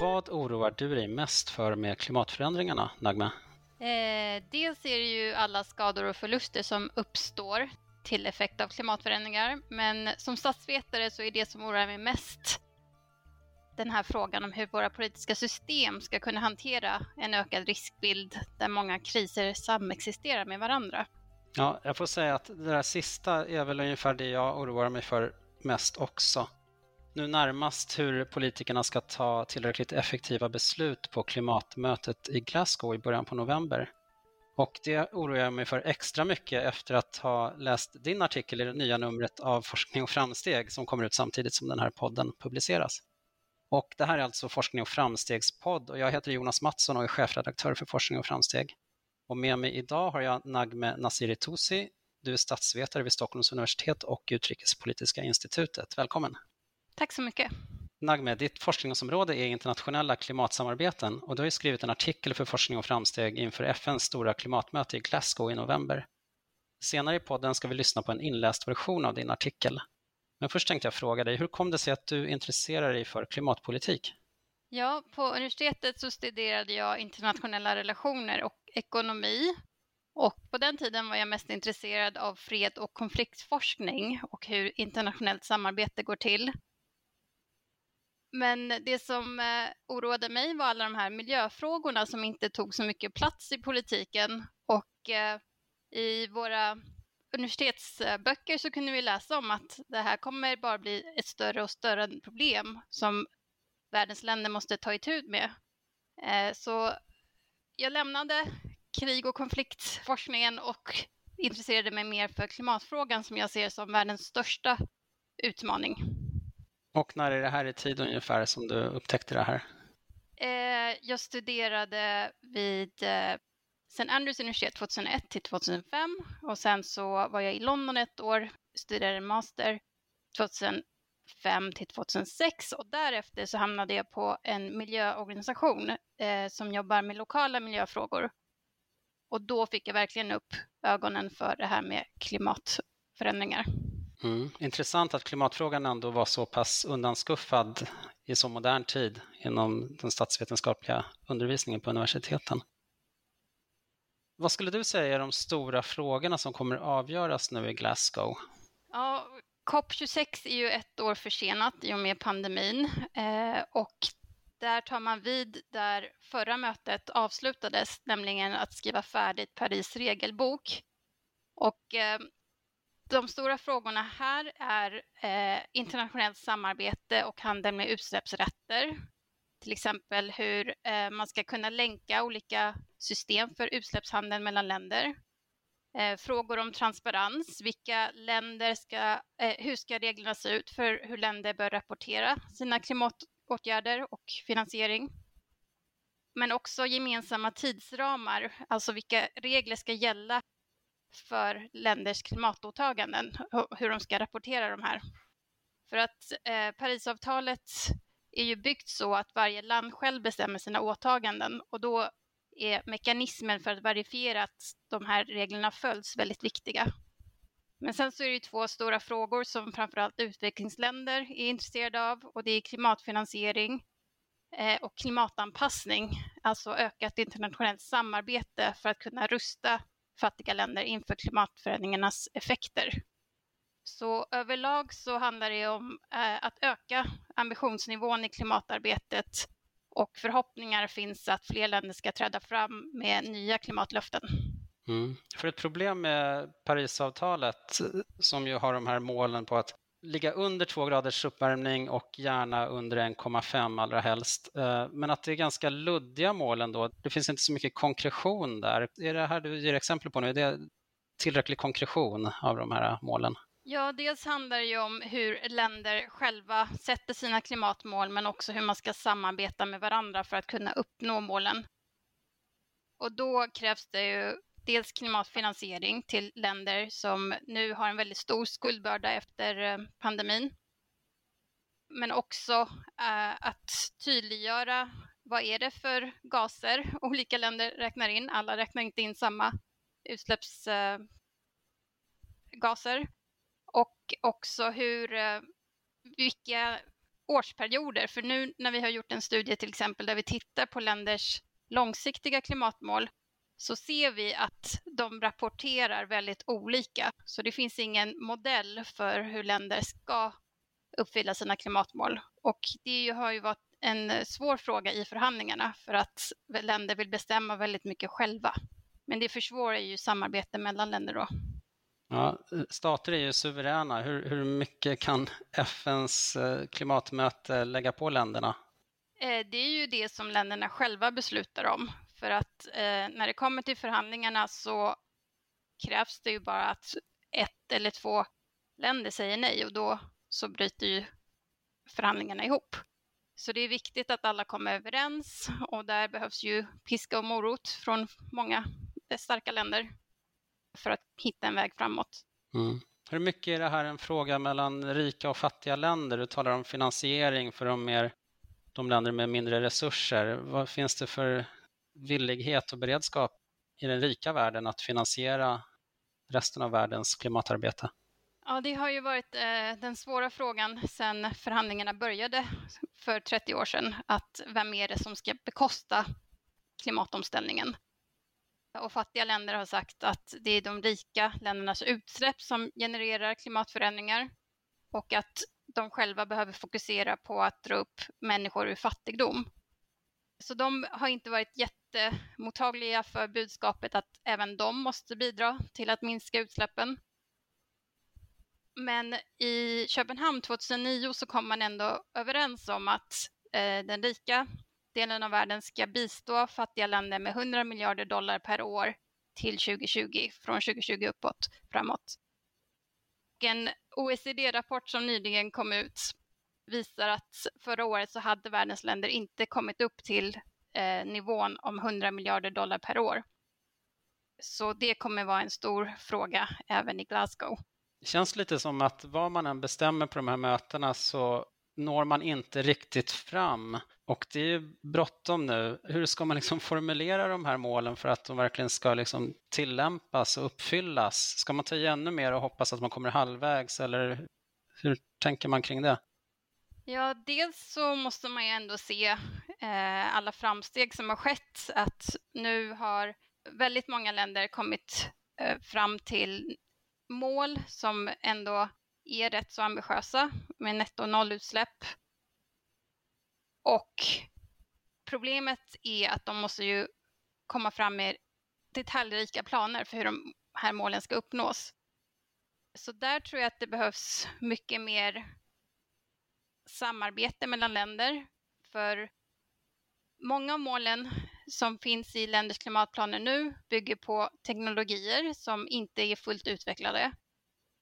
Vad oroar du dig mest för med klimatförändringarna, Nagme? Eh, dels är det ju alla skador och förluster som uppstår till effekt av klimatförändringar. Men som statsvetare så är det som oroar mig mest den här frågan om hur våra politiska system ska kunna hantera en ökad riskbild där många kriser samexisterar med varandra. Ja, jag får säga att det där sista är väl ungefär det jag oroar mig för mest också. Nu närmast hur politikerna ska ta tillräckligt effektiva beslut på klimatmötet i Glasgow i början på november. Och det oroar jag mig för extra mycket efter att ha läst din artikel i det nya numret av Forskning och framsteg som kommer ut samtidigt som den här podden publiceras. Och det här är alltså Forskning och framstegspodd och jag heter Jonas Mattsson och är chefredaktör för Forskning och framsteg. Och med mig idag har jag Nagme Nasiri Tosi. Du är statsvetare vid Stockholms universitet och Utrikespolitiska institutet. Välkommen! Tack så mycket! Nagme, ditt forskningsområde är internationella klimatsamarbeten och du har skrivit en artikel för Forskning och framsteg inför FNs stora klimatmöte i Glasgow i november. Senare i podden ska vi lyssna på en inläst version av din artikel. Men först tänkte jag fråga dig, hur kom det sig att du intresserar dig för klimatpolitik? Ja, på universitetet så studerade jag internationella relationer och ekonomi. Och på den tiden var jag mest intresserad av fred och konfliktforskning och hur internationellt samarbete går till. Men det som eh, oroade mig var alla de här miljöfrågorna som inte tog så mycket plats i politiken. Och eh, i våra universitetsböcker så kunde vi läsa om att det här kommer bara bli ett större och större problem som världens länder måste ta itu med. Eh, så jag lämnade krig och konfliktforskningen och intresserade mig mer för klimatfrågan som jag ser som världens största utmaning. Och när är det här i tid ungefär som du upptäckte det här? Eh, jag studerade vid eh, St. Andrews universitet 2001 till 2005 och sen så var jag i London ett år, studerade master 2005 till 2006 och därefter så hamnade jag på en miljöorganisation eh, som jobbar med lokala miljöfrågor. Och då fick jag verkligen upp ögonen för det här med klimatförändringar. Mm. Intressant att klimatfrågan ändå var så pass undanskuffad i så modern tid inom den statsvetenskapliga undervisningen på universiteten. Vad skulle du säga är de stora frågorna som kommer avgöras nu i Glasgow? Ja, COP26 är ju ett år försenat i och med pandemin eh, och där tar man vid där förra mötet avslutades, nämligen att skriva färdigt Paris regelbok. Och eh, de stora frågorna här är eh, internationellt samarbete och handel med utsläppsrätter. Till exempel hur eh, man ska kunna länka olika system för utsläppshandel mellan länder. Eh, frågor om transparens, vilka länder ska, eh, hur ska reglerna se ut för hur länder bör rapportera sina klimatåtgärder och finansiering. Men också gemensamma tidsramar, alltså vilka regler ska gälla för länders klimatåtaganden hur de ska rapportera de här. För att eh, Parisavtalet är ju byggt så att varje land själv bestämmer sina åtaganden och då är mekanismen för att verifiera att de här reglerna följs väldigt viktiga. Men sen så är det ju två stora frågor som framförallt utvecklingsländer är intresserade av och det är klimatfinansiering eh, och klimatanpassning, alltså ökat internationellt samarbete för att kunna rusta fattiga länder inför klimatförändringarnas effekter. Så överlag så handlar det om eh, att öka ambitionsnivån i klimatarbetet och förhoppningar finns att fler länder ska träda fram med nya klimatlöften. Mm. För ett problem med Parisavtalet, som ju har de här målen på att ligga under två graders uppvärmning och gärna under 1,5 allra helst. Eh, men att det är ganska luddiga mål ändå. Det finns inte så mycket konkretion där. Är det här du ger exempel på nu, är det tillräcklig konkretion av de här målen? Ja, dels handlar det ju om hur länder själva sätter sina klimatmål, men också hur man ska samarbeta med varandra för att kunna uppnå målen. Och då krävs det ju dels klimatfinansiering till länder som nu har en väldigt stor skuldbörda efter eh, pandemin. Men också eh, att tydliggöra vad är det för gaser olika länder räknar in. Alla räknar inte in samma utsläppsgaser. Eh, och också hur, eh, vilka årsperioder. För nu när vi har gjort en studie till exempel där vi tittar på länders långsiktiga klimatmål så ser vi att de rapporterar väldigt olika. Så det finns ingen modell för hur länder ska uppfylla sina klimatmål. Och det har ju varit en svår fråga i förhandlingarna för att länder vill bestämma väldigt mycket själva. Men det försvårar ju samarbete mellan länder då. Ja, stater är ju suveräna. Hur, hur mycket kan FNs eh, klimatmöte lägga på länderna? Eh, det är ju det som länderna själva beslutar om. För att eh, när det kommer till förhandlingarna så krävs det ju bara att ett eller två länder säger nej och då så bryter ju förhandlingarna ihop. Så det är viktigt att alla kommer överens och där behövs ju piska och morot från många eh, starka länder för att hitta en väg framåt. Mm. Hur mycket är det här en fråga mellan rika och fattiga länder? Du talar om finansiering för de, mer, de länder med mindre resurser. Vad finns det för villighet och beredskap i den rika världen att finansiera resten av världens klimatarbete? Ja, det har ju varit eh, den svåra frågan sedan förhandlingarna började för 30 år sedan, att vem är det som ska bekosta klimatomställningen? Och fattiga länder har sagt att det är de rika ländernas utsläpp som genererar klimatförändringar och att de själva behöver fokusera på att dra upp människor ur fattigdom. Så de har inte varit jättemottagliga för budskapet att även de måste bidra till att minska utsläppen. Men i Köpenhamn 2009 så kom man ändå överens om att eh, den rika delen av världen ska bistå fattiga länder med 100 miljarder dollar per år till 2020, från 2020 uppåt framåt. En OECD-rapport som nyligen kom ut visar att förra året så hade världens länder inte kommit upp till eh, nivån om 100 miljarder dollar per år. Så det kommer vara en stor fråga även i Glasgow. Det känns lite som att vad man än bestämmer på de här mötena så når man inte riktigt fram. Och det är ju bråttom nu. Hur ska man liksom formulera de här målen för att de verkligen ska liksom tillämpas och uppfyllas? Ska man ta i ännu mer och hoppas att man kommer halvvägs eller hur tänker man kring det? Ja, dels så måste man ju ändå se eh, alla framsteg som har skett. Att nu har väldigt många länder kommit eh, fram till mål som ändå är rätt så ambitiösa med netto nollutsläpp. Och problemet är att de måste ju komma fram med detaljrika planer för hur de här målen ska uppnås. Så där tror jag att det behövs mycket mer samarbete mellan länder. För många av målen som finns i länders klimatplaner nu bygger på teknologier som inte är fullt utvecklade.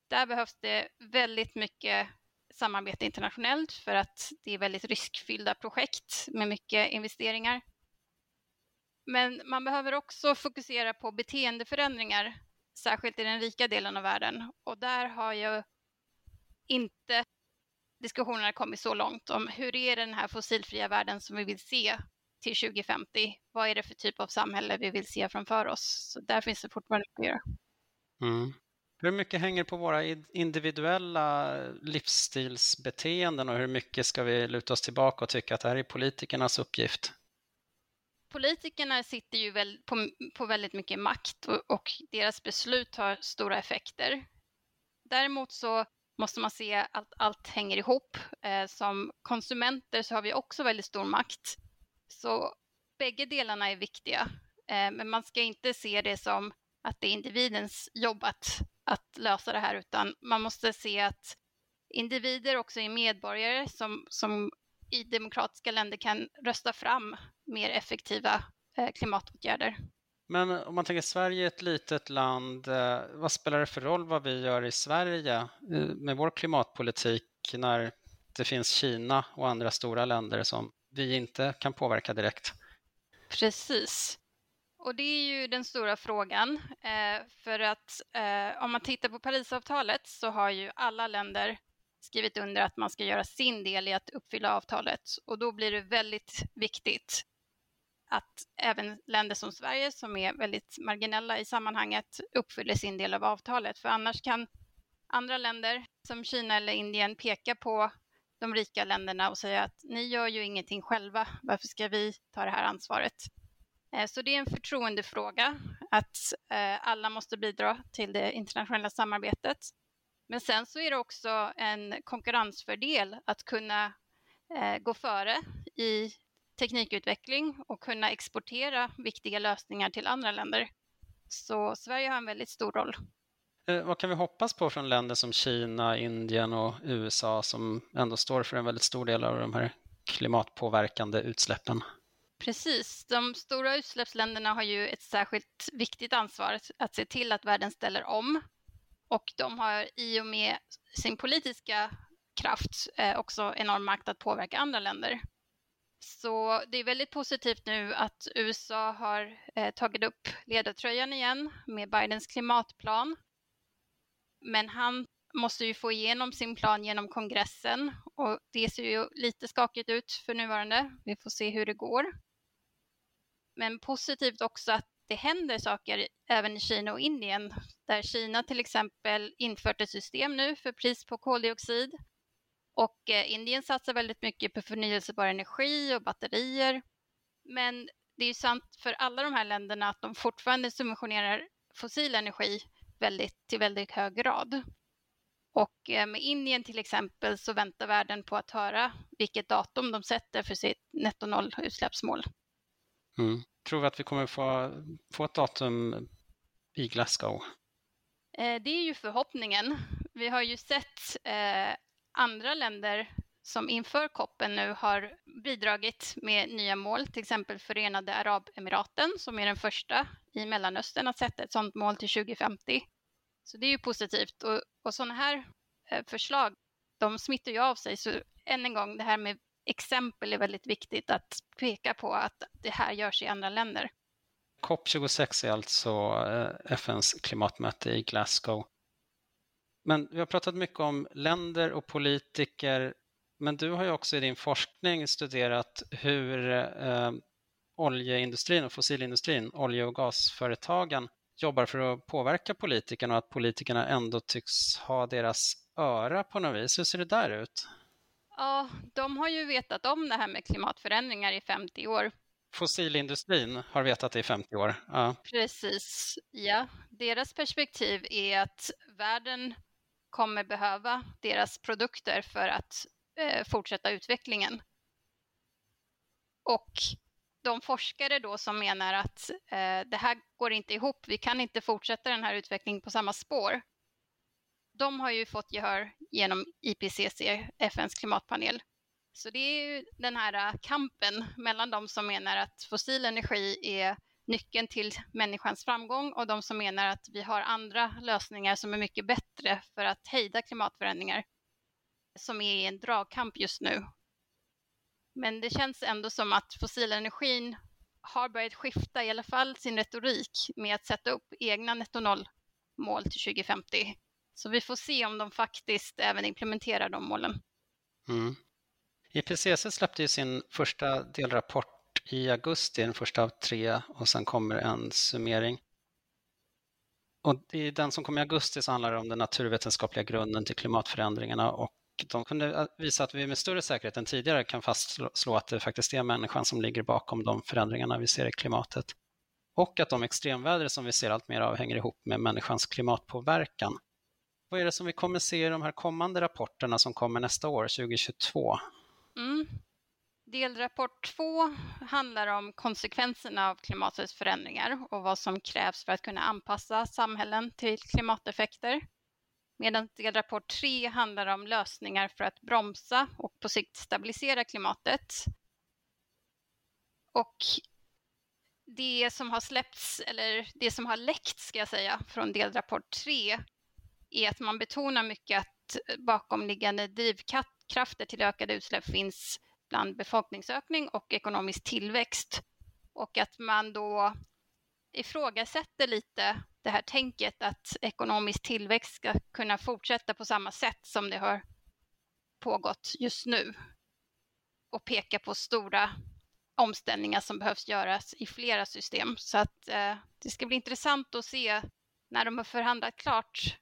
Där behövs det väldigt mycket samarbete internationellt för att det är väldigt riskfyllda projekt med mycket investeringar. Men man behöver också fokusera på beteendeförändringar, särskilt i den rika delen av världen. Och där har ju inte diskussionerna kommit så långt om hur är den här fossilfria världen som vi vill se till 2050? Vad är det för typ av samhälle vi vill se framför oss? Så där finns det fortfarande mycket att göra. Mm. Hur mycket hänger på våra individuella livsstilsbeteenden och hur mycket ska vi luta oss tillbaka och tycka att det här är politikernas uppgift? Politikerna sitter ju väl på, på väldigt mycket makt och, och deras beslut har stora effekter. Däremot så måste man se att allt hänger ihop. Eh, som konsumenter så har vi också väldigt stor makt. Så bägge delarna är viktiga. Eh, men man ska inte se det som att det är individens jobb att att lösa det här, utan man måste se att individer också är medborgare som, som i demokratiska länder kan rösta fram mer effektiva eh, klimatåtgärder. Men om man tänker Sverige är ett litet land, eh, vad spelar det för roll vad vi gör i Sverige eh, med vår klimatpolitik när det finns Kina och andra stora länder som vi inte kan påverka direkt? Precis. Och det är ju den stora frågan. Eh, för att om man tittar på Parisavtalet så har ju alla länder skrivit under att man ska göra sin del i att uppfylla avtalet. Och då blir det väldigt viktigt att även länder som Sverige, som är väldigt marginella i sammanhanget, uppfyller sin del av avtalet. För annars kan andra länder som Kina eller Indien peka på de rika länderna och säga att ni gör ju ingenting själva, varför ska vi ta det här ansvaret? Eh, så det är en förtroendefråga att eh, alla måste bidra till det internationella samarbetet. Men sen så är det också en konkurrensfördel att kunna eh, gå före i teknikutveckling och kunna exportera viktiga lösningar till andra länder. Så Sverige har en väldigt stor roll. Vad kan vi hoppas på från länder som Kina, Indien och USA som ändå står för en väldigt stor del av de här klimatpåverkande utsläppen? Precis. De stora utsläppsländerna har ju ett särskilt viktigt ansvar att se till att världen ställer om. Och de har i och med sin politiska kraft eh, också enorm makt att påverka andra länder. Så det är väldigt positivt nu att USA har eh, tagit upp ledartröjan igen med Bidens klimatplan. Men han måste ju få igenom sin plan genom kongressen och det ser ju lite skakigt ut för nuvarande. Vi får se hur det går. Men positivt också att det händer saker även i Kina och Indien, där Kina till exempel infört ett system nu för pris på koldioxid. Och eh, Indien satsar väldigt mycket på förnyelsebar energi och batterier. Men det är ju sant för alla de här länderna att de fortfarande subventionerar fossil energi väldigt, till väldigt hög grad. Och eh, med Indien till exempel så väntar världen på att höra vilket datum de sätter för sitt netto noll-utsläppsmål. Mm. Tror vi att vi kommer få, få ett datum i Glasgow? Eh, det är ju förhoppningen. Vi har ju sett eh, andra länder som inför koppen nu har bidragit med nya mål, till exempel Förenade Arabemiraten som är den första i Mellanöstern att sätta ett sådant mål till 2050. Så det är ju positivt och, och sådana här eh, förslag, de smittar ju av sig. Så än en gång, det här med exempel är väldigt viktigt att peka på att det här görs i andra länder. COP26 är alltså eh, FNs klimatmöte i Glasgow. Men vi har pratat mycket om länder och politiker, men du har ju också i din forskning studerat hur eh, oljeindustrin och fossilindustrin, olje och gasföretagen, jobbar för att påverka politikerna och att politikerna ändå tycks ha deras öra på något vis. Hur ser det där ut? Ja, de har ju vetat om det här med klimatförändringar i 50 år. Fossilindustrin har vetat det i 50 år. Ja. Precis, ja. Deras perspektiv är att världen kommer behöva deras produkter för att eh, fortsätta utvecklingen. Och de forskare då som menar att eh, det här går inte ihop, vi kan inte fortsätta den här utvecklingen på samma spår, de har ju fått gehör genom IPCC, FNs klimatpanel. Så det är ju den här eh, kampen mellan de som menar att fossil energi är nyckeln till människans framgång och de som menar att vi har andra lösningar som är mycket bättre för att hejda klimatförändringar som är i en dragkamp just nu. Men det känns ändå som att fossilenergin har börjat skifta i alla fall sin retorik med att sätta upp egna netto noll-mål till 2050 så vi får se om de faktiskt även implementerar de målen. Mm. IPCC släppte ju sin första delrapport i augusti, den första av tre, och sen kommer en summering. Och I den som kom i augusti så handlar det om den naturvetenskapliga grunden till klimatförändringarna och de kunde visa att vi med större säkerhet än tidigare kan fastslå att det faktiskt är människan som ligger bakom de förändringarna vi ser i klimatet. Och att de extremväder som vi ser allt mer av hänger ihop med människans klimatpåverkan. Vad är det som vi kommer se i de här kommande rapporterna som kommer nästa år, 2022? Mm. Delrapport 2 handlar om konsekvenserna av klimatets förändringar och vad som krävs för att kunna anpassa samhällen till klimateffekter. Medan delrapport 3 handlar om lösningar för att bromsa och på sikt stabilisera klimatet. Och det som har släppts, eller det som har läckt ska jag säga, från delrapport 3 är att man betonar mycket att bakomliggande drivkrafter till ökade utsläpp finns bland befolkningsökning och ekonomisk tillväxt. Och att man då ifrågasätter lite det här tänket att ekonomisk tillväxt ska kunna fortsätta på samma sätt som det har pågått just nu. Och peka på stora omställningar som behövs göras i flera system. Så att eh, det ska bli intressant att se när de har förhandlat klart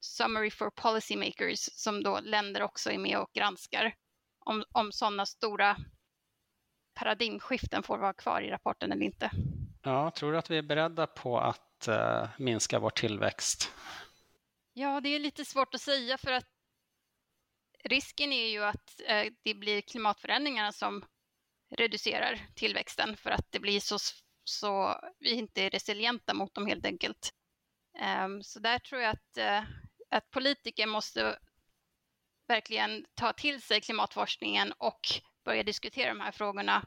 Summary for Policymakers som då länder också är med och granskar om, om sådana stora paradigmskiften får vara kvar i rapporten eller inte. Ja, tror du att vi är beredda på att uh, minska vår tillväxt? Ja, det är lite svårt att säga för att risken är ju att uh, det blir klimatförändringarna som reducerar tillväxten för att det blir så, så vi inte är resilienta mot dem helt enkelt. Um, så där tror jag att, uh, att politiker måste verkligen ta till sig klimatforskningen och börja diskutera de här frågorna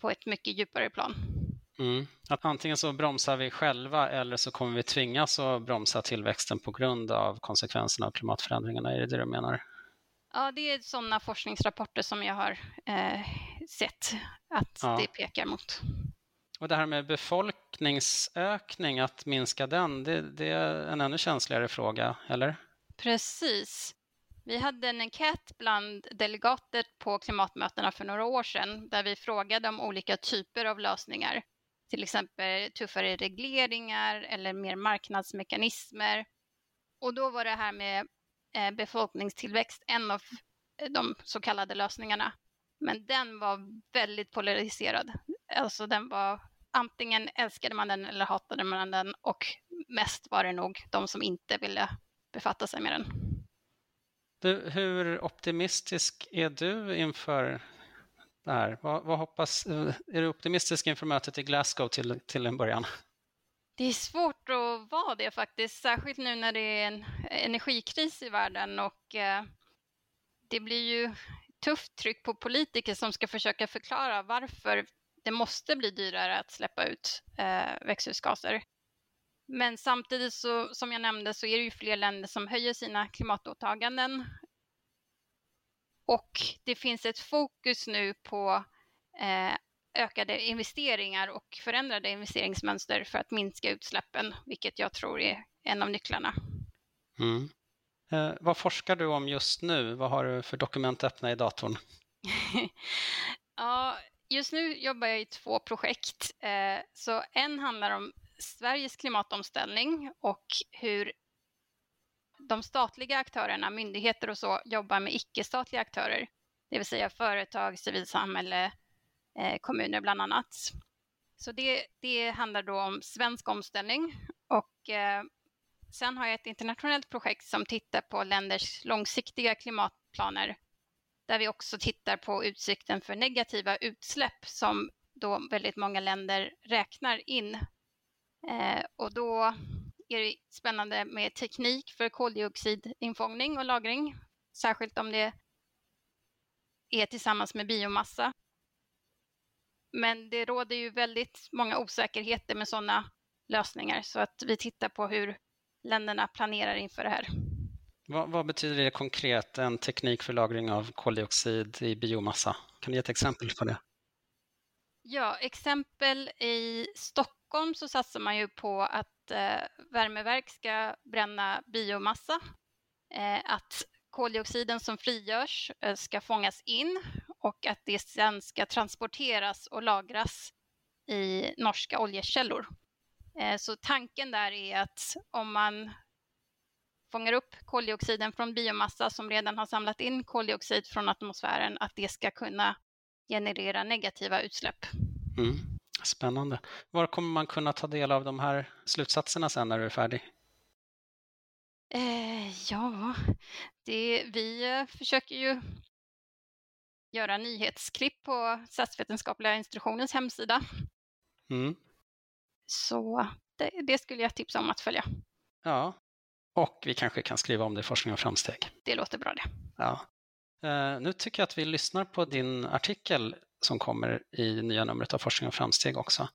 på ett mycket djupare plan. Mm. Att antingen så bromsar vi själva eller så kommer vi tvingas att bromsa tillväxten på grund av konsekvenserna av klimatförändringarna. Är det det du menar? Ja, det är sådana forskningsrapporter som jag har eh, sett att ja. det pekar mot. Och det här med befolkningsökning, att minska den, det, det är en ännu känsligare fråga, eller? Precis. Vi hade en enkät bland delegater på klimatmötena för några år sedan där vi frågade om olika typer av lösningar. Till exempel tuffare regleringar eller mer marknadsmekanismer. Och då var det här med eh, befolkningstillväxt en av de så kallade lösningarna. Men den var väldigt polariserad. Alltså den var antingen älskade man den eller hatade man den och mest var det nog de som inte ville befatta sig med den. Du, hur optimistisk är du inför det här? Vad, vad, hoppas, är du optimistisk inför mötet i Glasgow till, till en början? Det är svårt att vara det faktiskt, särskilt nu när det är en energikris i världen och eh, det blir ju tufft tryck på politiker som ska försöka förklara varför det måste bli dyrare att släppa ut eh, växthusgaser. Men samtidigt så, som jag nämnde så är det ju fler länder som höjer sina klimatåtaganden. Och det finns ett fokus nu på eh, ökade investeringar och förändrade investeringsmönster för att minska utsläppen, vilket jag tror är en av nycklarna. Mm. Eh, vad forskar du om just nu? Vad har du för dokument öppna i datorn? ja, just nu jobbar jag i två projekt. Eh, så en handlar om Sveriges klimatomställning och hur de statliga aktörerna, myndigheter och så, jobbar med icke-statliga aktörer, det vill säga företag, civilsamhälle, eh, kommuner bland annat. Så det, det handlar då om svensk omställning och eh, sen har jag ett internationellt projekt som tittar på länders långsiktiga klimatplaner där vi också tittar på utsikten för negativa utsläpp som då väldigt många länder räknar in och då är det spännande med teknik för koldioxidinfångning och lagring, särskilt om det är tillsammans med biomassa. Men det råder ju väldigt många osäkerheter med sådana lösningar så att vi tittar på hur länderna planerar inför det här. Vad, vad, betyder det konkret, en teknik för lagring av koldioxid i biomassa? Kan du ge ett exempel på det? Ja, exempel i Stockholm så satsar man ju på att eh, värmeverk ska bränna biomassa, eh, att koldioxiden som frigörs eh, ska fångas in och att det sen ska transporteras och lagras i norska oljekällor. Eh, så tanken där är att om man fångar upp koldioxiden från biomassa som redan har samlat in koldioxid från atmosfären, att det ska kunna generera negativa utsläpp. Mm. Spännande. Var kommer man kunna ta del av de här slutsatserna sen när du är färdig? Eh, ja, det, vi eh, försöker ju göra nyhetsklipp på Statsvetenskapliga institutionens hemsida. Mm. Så det, det, skulle jag tipsa om att följa. Ja, och vi kanske kan skriva om det i Forskning och framsteg. Det låter bra det. Ja. Uh, nu tycker jag att vi lyssnar på din artikel som kommer i nya numret av Forskning och framsteg också.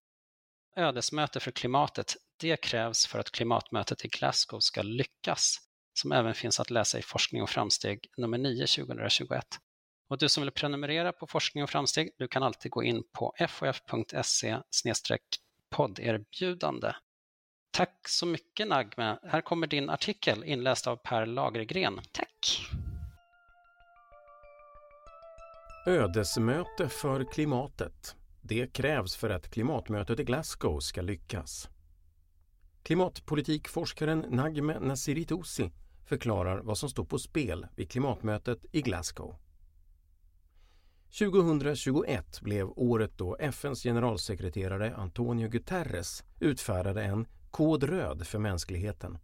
Ödesmöte för klimatet, det krävs för att klimatmötet i Glasgow ska lyckas, som även finns att läsa i Forskning och framsteg nummer 9 2021. Och du som vill prenumerera på Forskning och framsteg, du kan alltid gå in på fof.se podderbjudande. Tack så mycket Nagme. Här kommer din artikel inläst av Per Lagergren. Tack. Ödesmöte för klimatet. Det krävs för att klimatmötet i Glasgow ska lyckas. Klimatpolitikforskaren Nagme Nasiritusi förklarar vad som står på spel vid klimatmötet i Glasgow. 2021 blev året då FNs generalsekreterare Antonio Guterres utfärdade en kod röd för mänskligheten.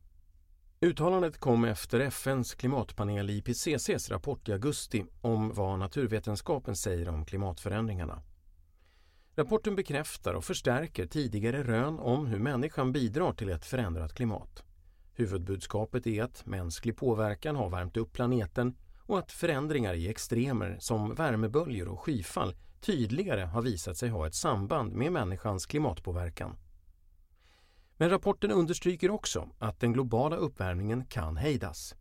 Uttalandet kom efter FNs klimatpanel IPCCs rapport i augusti om vad naturvetenskapen säger om klimatförändringarna. Rapporten bekräftar och förstärker tidigare rön om hur människan bidrar till ett förändrat klimat. Huvudbudskapet är att mänsklig påverkan har värmt upp planeten och att förändringar i extremer som värmeböljor och skyfall tydligare har visat sig ha ett samband med människans klimatpåverkan. Men rapporten understryker också att den globala uppvärmningen kan hejdas.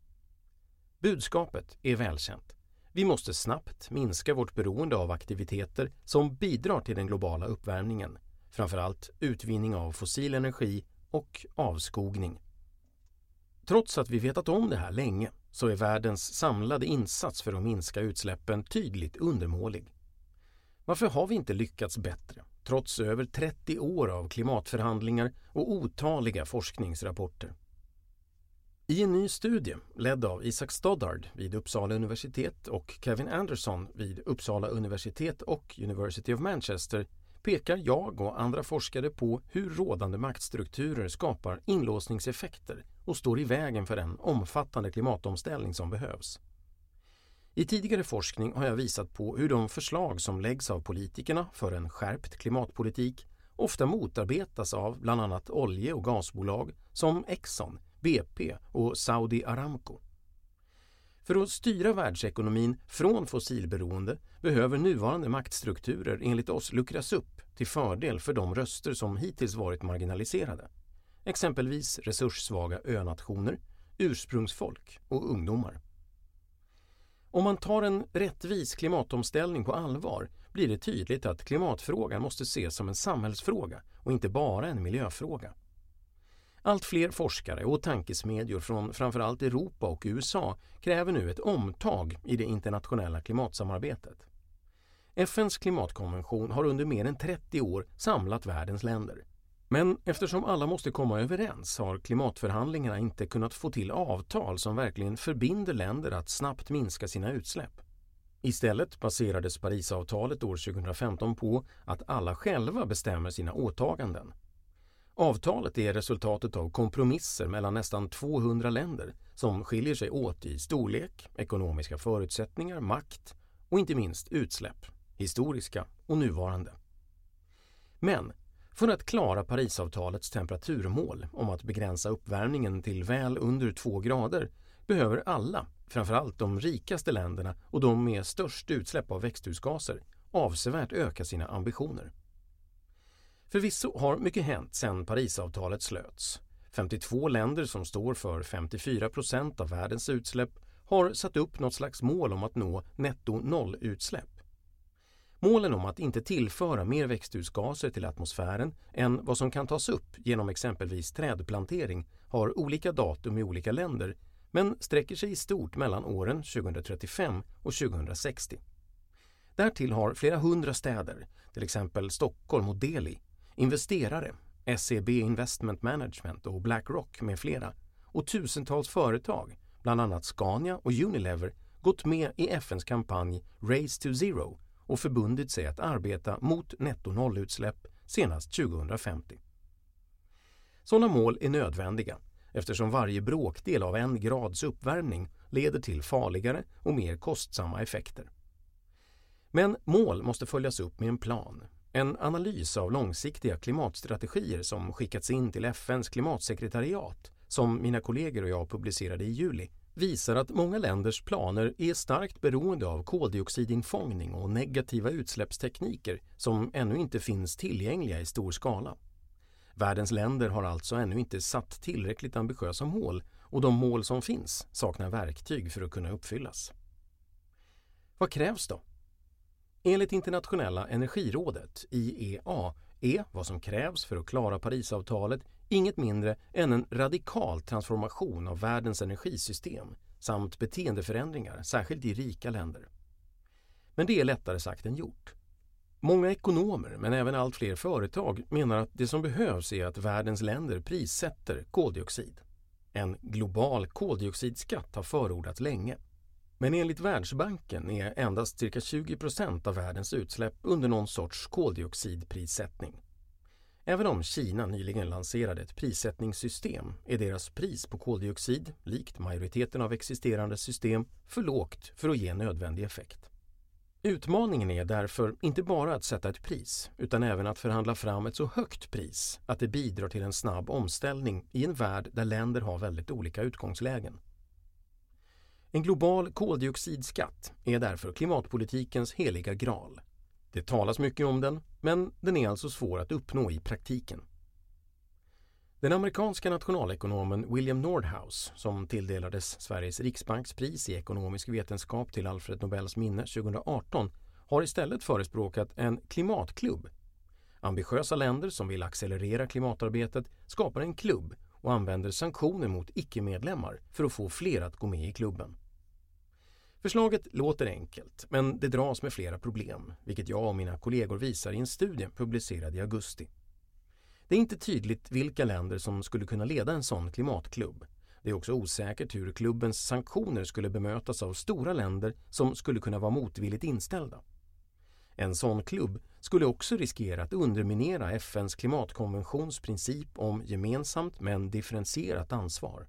Budskapet är välkänt. Vi måste snabbt minska vårt beroende av aktiviteter som bidrar till den globala uppvärmningen, framförallt utvinning av fossil energi och avskogning. Trots att vi vetat om det här länge så är världens samlade insats för att minska utsläppen tydligt undermålig. Varför har vi inte lyckats bättre, trots över 30 år av klimatförhandlingar och otaliga forskningsrapporter? I en ny studie, ledd av Isaac Stoddard vid Uppsala universitet och Kevin Anderson vid Uppsala universitet och University of Manchester, pekar jag och andra forskare på hur rådande maktstrukturer skapar inlåsningseffekter och står i vägen för den omfattande klimatomställning som behövs. I tidigare forskning har jag visat på hur de förslag som läggs av politikerna för en skärpt klimatpolitik ofta motarbetas av bland annat olje och gasbolag som Exxon, BP och Saudi Aramco. För att styra världsekonomin från fossilberoende behöver nuvarande maktstrukturer enligt oss luckras upp till fördel för de röster som hittills varit marginaliserade. Exempelvis resurssvaga önationer, ursprungsfolk och ungdomar. Om man tar en rättvis klimatomställning på allvar blir det tydligt att klimatfrågan måste ses som en samhällsfråga och inte bara en miljöfråga. Allt fler forskare och tankesmedjor från framförallt Europa och USA kräver nu ett omtag i det internationella klimatsamarbetet. FNs klimatkonvention har under mer än 30 år samlat världens länder. Men eftersom alla måste komma överens har klimatförhandlingarna inte kunnat få till avtal som verkligen förbinder länder att snabbt minska sina utsläpp. Istället baserades Parisavtalet år 2015 på att alla själva bestämmer sina åtaganden Avtalet är resultatet av kompromisser mellan nästan 200 länder som skiljer sig åt i storlek, ekonomiska förutsättningar, makt och inte minst utsläpp, historiska och nuvarande. Men för att klara Parisavtalets temperaturmål om att begränsa uppvärmningen till väl under 2 grader behöver alla, framförallt de rikaste länderna och de med störst utsläpp av växthusgaser, avsevärt öka sina ambitioner. Förvisso har mycket hänt sedan Parisavtalet slöts. 52 länder som står för 54 procent av världens utsläpp har satt upp något slags mål om att nå netto nollutsläpp. Målen om att inte tillföra mer växthusgaser till atmosfären än vad som kan tas upp genom exempelvis trädplantering har olika datum i olika länder men sträcker sig i stort mellan åren 2035 och 2060. Därtill har flera hundra städer, till exempel Stockholm och Delhi, investerare, SEB Investment Management och Blackrock med flera och tusentals företag, bland annat Scania och Unilever, gått med i FNs kampanj Race to Zero och förbundit sig att arbeta mot netto-nollutsläpp senast 2050. Sådana mål är nödvändiga eftersom varje bråkdel av en grads uppvärmning leder till farligare och mer kostsamma effekter. Men mål måste följas upp med en plan en analys av långsiktiga klimatstrategier som skickats in till FNs klimatsekretariat, som mina kollegor och jag publicerade i juli, visar att många länders planer är starkt beroende av koldioxidinfångning och negativa utsläppstekniker som ännu inte finns tillgängliga i stor skala. Världens länder har alltså ännu inte satt tillräckligt ambitiösa mål och de mål som finns saknar verktyg för att kunna uppfyllas. Vad krävs då? Enligt Internationella energirådet, IEA, är vad som krävs för att klara Parisavtalet inget mindre än en radikal transformation av världens energisystem samt beteendeförändringar, särskilt i rika länder. Men det är lättare sagt än gjort. Många ekonomer, men även allt fler företag, menar att det som behövs är att världens länder prissätter koldioxid. En global koldioxidskatt har förordats länge. Men enligt Världsbanken är endast cirka 20 procent av världens utsläpp under någon sorts koldioxidprissättning. Även om Kina nyligen lanserade ett prissättningssystem är deras pris på koldioxid, likt majoriteten av existerande system, för lågt för att ge nödvändig effekt. Utmaningen är därför inte bara att sätta ett pris utan även att förhandla fram ett så högt pris att det bidrar till en snabb omställning i en värld där länder har väldigt olika utgångslägen. En global koldioxidskatt är därför klimatpolitikens heliga graal. Det talas mycket om den, men den är alltså svår att uppnå i praktiken. Den amerikanska nationalekonomen William Nordhaus, som tilldelades Sveriges riksbankspris i ekonomisk vetenskap till Alfred Nobels minne 2018, har istället förespråkat en klimatklubb. Ambitiösa länder som vill accelerera klimatarbetet skapar en klubb och använder sanktioner mot icke-medlemmar för att få fler att gå med i klubben. Förslaget låter enkelt, men det dras med flera problem, vilket jag och mina kollegor visar i en studie publicerad i augusti. Det är inte tydligt vilka länder som skulle kunna leda en sån klimatklubb. Det är också osäkert hur klubbens sanktioner skulle bemötas av stora länder som skulle kunna vara motvilligt inställda. En sån klubb skulle också riskera att underminera FNs klimatkonventions princip om gemensamt men differentierat ansvar.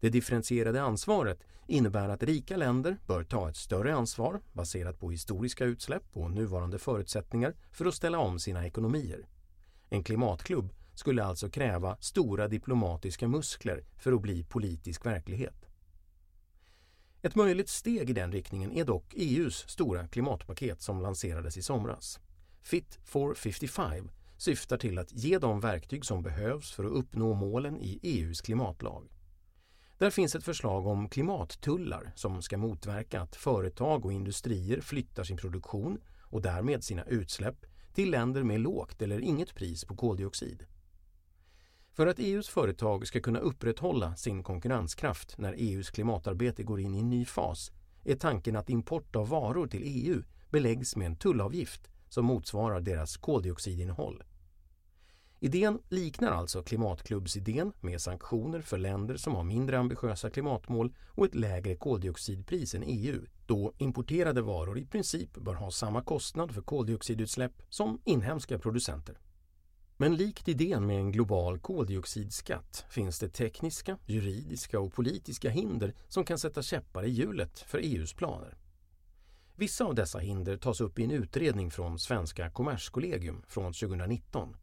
Det differentierade ansvaret innebär att rika länder bör ta ett större ansvar baserat på historiska utsläpp och nuvarande förutsättningar för att ställa om sina ekonomier. En klimatklubb skulle alltså kräva stora diplomatiska muskler för att bli politisk verklighet. Ett möjligt steg i den riktningen är dock EUs stora klimatpaket som lanserades i somras. Fit for 55 syftar till att ge de verktyg som behövs för att uppnå målen i EUs klimatlag. Där finns ett förslag om klimattullar som ska motverka att företag och industrier flyttar sin produktion och därmed sina utsläpp till länder med lågt eller inget pris på koldioxid. För att EUs företag ska kunna upprätthålla sin konkurrenskraft när EUs klimatarbete går in i en ny fas är tanken att import av varor till EU beläggs med en tullavgift som motsvarar deras koldioxidinnehåll. Idén liknar alltså klimatklubbsidén med sanktioner för länder som har mindre ambitiösa klimatmål och ett lägre koldioxidpris än EU, då importerade varor i princip bör ha samma kostnad för koldioxidutsläpp som inhemska producenter. Men likt idén med en global koldioxidskatt finns det tekniska, juridiska och politiska hinder som kan sätta käppar i hjulet för EUs planer. Vissa av dessa hinder tas upp i en utredning från Svenska Kommerskollegium från 2019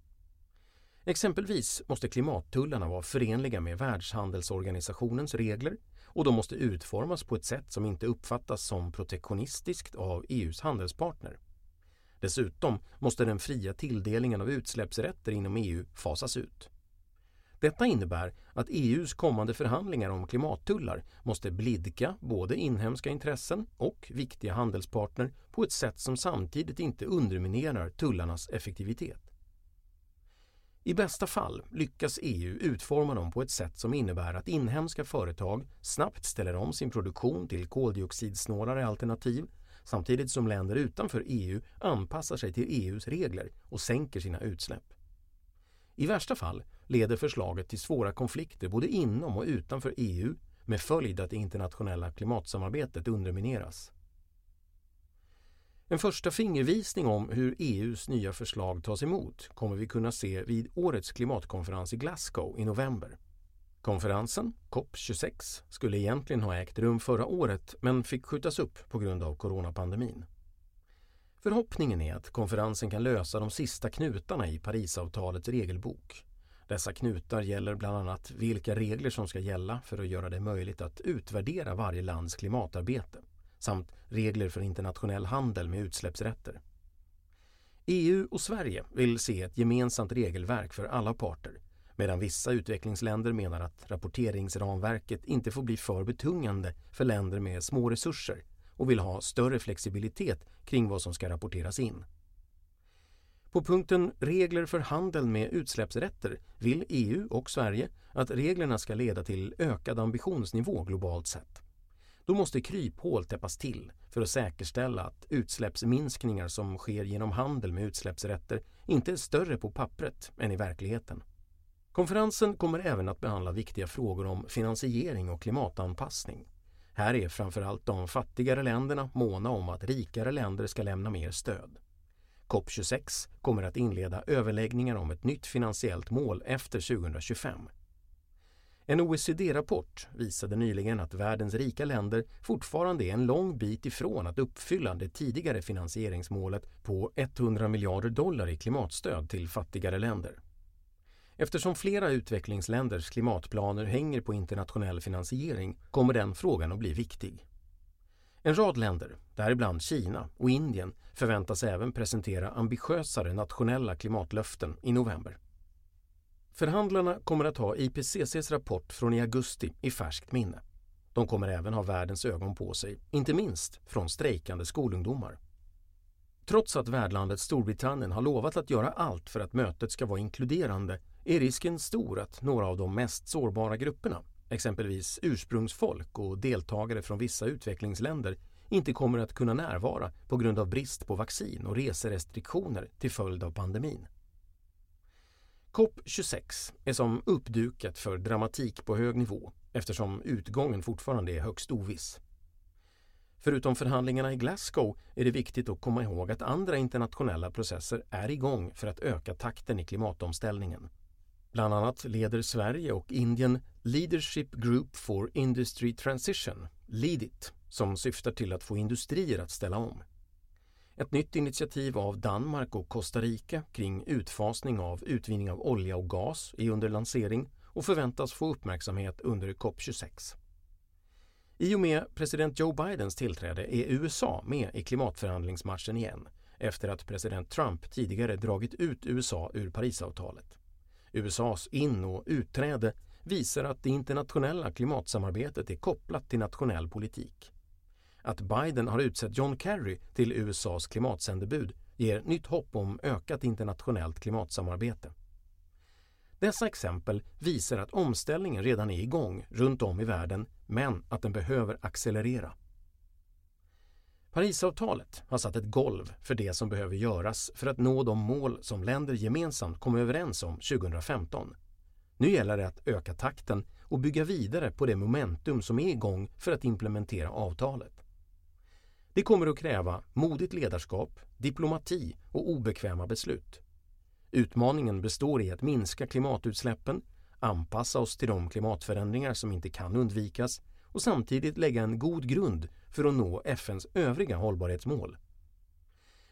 Exempelvis måste klimattullarna vara förenliga med Världshandelsorganisationens regler och de måste utformas på ett sätt som inte uppfattas som protektionistiskt av EUs handelspartner. Dessutom måste den fria tilldelningen av utsläppsrätter inom EU fasas ut. Detta innebär att EUs kommande förhandlingar om klimattullar måste blidka både inhemska intressen och viktiga handelspartner på ett sätt som samtidigt inte underminerar tullarnas effektivitet. I bästa fall lyckas EU utforma dem på ett sätt som innebär att inhemska företag snabbt ställer om sin produktion till koldioxidsnålare alternativ samtidigt som länder utanför EU anpassar sig till EUs regler och sänker sina utsläpp. I värsta fall leder förslaget till svåra konflikter både inom och utanför EU med följd att det internationella klimatsamarbetet undermineras. En första fingervisning om hur EUs nya förslag tas emot kommer vi kunna se vid årets klimatkonferens i Glasgow i november. Konferensen, COP26, skulle egentligen ha ägt rum förra året men fick skjutas upp på grund av coronapandemin. Förhoppningen är att konferensen kan lösa de sista knutarna i Parisavtalets regelbok. Dessa knutar gäller bland annat vilka regler som ska gälla för att göra det möjligt att utvärdera varje lands klimatarbete samt regler för internationell handel med utsläppsrätter. EU och Sverige vill se ett gemensamt regelverk för alla parter medan vissa utvecklingsländer menar att rapporteringsramverket inte får bli för betungande för länder med små resurser och vill ha större flexibilitet kring vad som ska rapporteras in. På punkten Regler för handel med utsläppsrätter vill EU och Sverige att reglerna ska leda till ökad ambitionsnivå globalt sett. Då måste kryphål täppas till för att säkerställa att utsläppsminskningar som sker genom handel med utsläppsrätter inte är större på pappret än i verkligheten. Konferensen kommer även att behandla viktiga frågor om finansiering och klimatanpassning. Här är framförallt de fattigare länderna måna om att rikare länder ska lämna mer stöd. COP26 kommer att inleda överläggningar om ett nytt finansiellt mål efter 2025. En OECD-rapport visade nyligen att världens rika länder fortfarande är en lång bit ifrån att uppfylla det tidigare finansieringsmålet på 100 miljarder dollar i klimatstöd till fattigare länder. Eftersom flera utvecklingsländers klimatplaner hänger på internationell finansiering kommer den frågan att bli viktig. En rad länder, däribland Kina och Indien, förväntas även presentera ambitiösare nationella klimatlöften i november. Förhandlarna kommer att ha IPCCs rapport från i augusti i färskt minne. De kommer även ha världens ögon på sig, inte minst från strejkande skolungdomar. Trots att värdlandet Storbritannien har lovat att göra allt för att mötet ska vara inkluderande är risken stor att några av de mest sårbara grupperna, exempelvis ursprungsfolk och deltagare från vissa utvecklingsländer, inte kommer att kunna närvara på grund av brist på vaccin och reserestriktioner till följd av pandemin. COP26 är som uppdukat för dramatik på hög nivå eftersom utgången fortfarande är högst oviss. Förutom förhandlingarna i Glasgow är det viktigt att komma ihåg att andra internationella processer är igång för att öka takten i klimatomställningen. Bland annat leder Sverige och Indien Leadership Group for Industry Transition, LEADIT, som syftar till att få industrier att ställa om. Ett nytt initiativ av Danmark och Costa Rica kring utfasning av utvinning av olja och gas är under lansering och förväntas få uppmärksamhet under COP26. I och med president Joe Bidens tillträde är USA med i klimatförhandlingsmatchen igen efter att president Trump tidigare dragit ut USA ur Parisavtalet. USAs in och utträde visar att det internationella klimatsamarbetet är kopplat till nationell politik. Att Biden har utsett John Kerry till USAs klimatsändebud ger nytt hopp om ökat internationellt klimatsamarbete. Dessa exempel visar att omställningen redan är igång runt om i världen men att den behöver accelerera. Parisavtalet har satt ett golv för det som behöver göras för att nå de mål som länder gemensamt kom överens om 2015. Nu gäller det att öka takten och bygga vidare på det momentum som är igång för att implementera avtalet. Det kommer att kräva modigt ledarskap, diplomati och obekväma beslut. Utmaningen består i att minska klimatutsläppen, anpassa oss till de klimatförändringar som inte kan undvikas och samtidigt lägga en god grund för att nå FNs övriga hållbarhetsmål.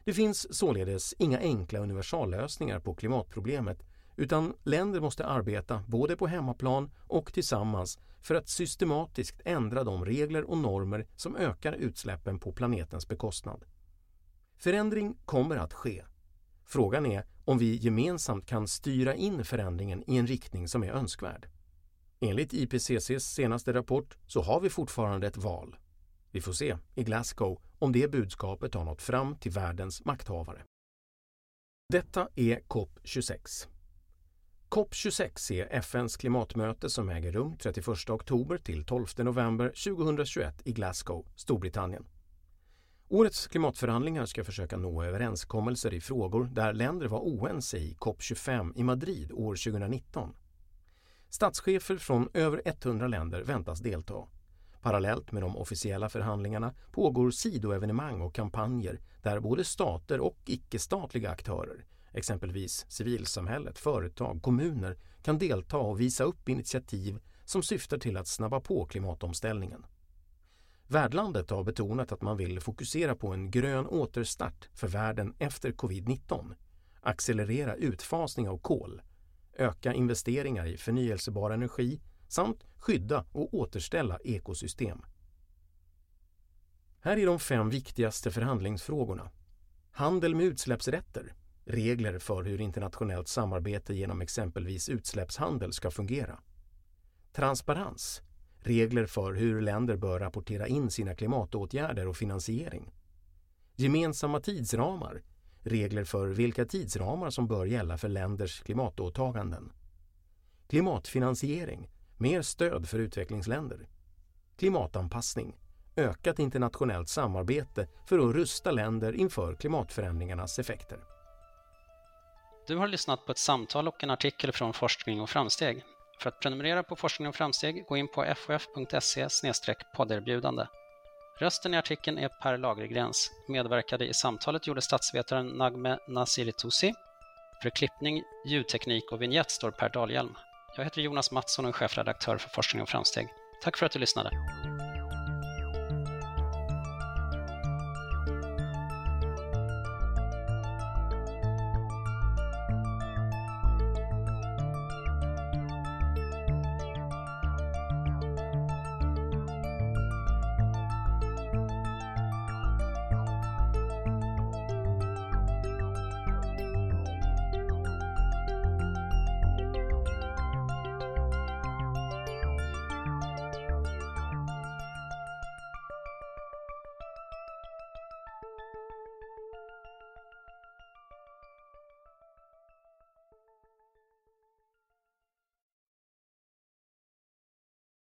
Det finns således inga enkla universallösningar på klimatproblemet utan länder måste arbeta både på hemmaplan och tillsammans för att systematiskt ändra de regler och normer som ökar utsläppen på planetens bekostnad. Förändring kommer att ske. Frågan är om vi gemensamt kan styra in förändringen i en riktning som är önskvärd. Enligt IPCCs senaste rapport så har vi fortfarande ett val. Vi får se i Glasgow om det budskapet har nått fram till världens makthavare. Detta är COP26. COP26 är FNs klimatmöte som äger rum 31 oktober till 12 november 2021 i Glasgow, Storbritannien. Årets klimatförhandlingar ska försöka nå överenskommelser i frågor där länder var oense i COP25 i Madrid år 2019. Statschefer från över 100 länder väntas delta. Parallellt med de officiella förhandlingarna pågår sidoevenemang och kampanjer där både stater och icke-statliga aktörer, exempelvis civilsamhället, företag, kommuner, kan delta och visa upp initiativ som syftar till att snabba på klimatomställningen. Värdlandet har betonat att man vill fokusera på en grön återstart för världen efter covid-19, accelerera utfasning av kol, öka investeringar i förnyelsebar energi samt skydda och återställa ekosystem. Här är de fem viktigaste förhandlingsfrågorna. Handel med utsläppsrätter, regler för hur internationellt samarbete genom exempelvis utsläppshandel ska fungera. Transparens, regler för hur länder bör rapportera in sina klimatåtgärder och finansiering. Gemensamma tidsramar, regler för vilka tidsramar som bör gälla för länders klimatåtaganden. Klimatfinansiering, mer stöd för utvecklingsländer. Klimatanpassning, ökat internationellt samarbete för att rusta länder inför klimatförändringarnas effekter. Du har lyssnat på ett samtal och en artikel från Forskning och framsteg. För att prenumerera på Forskning och framsteg, gå in på fof.se podderbjudande. Rösten i artikeln är Per Lagergrens. Medverkade i samtalet gjorde statsvetaren Nagme Nasiritusi. För klippning, ljudteknik och vignett står Per Dahlhjelm. Jag heter Jonas Mattsson och är chefredaktör för Forskning och framsteg. Tack för att du lyssnade.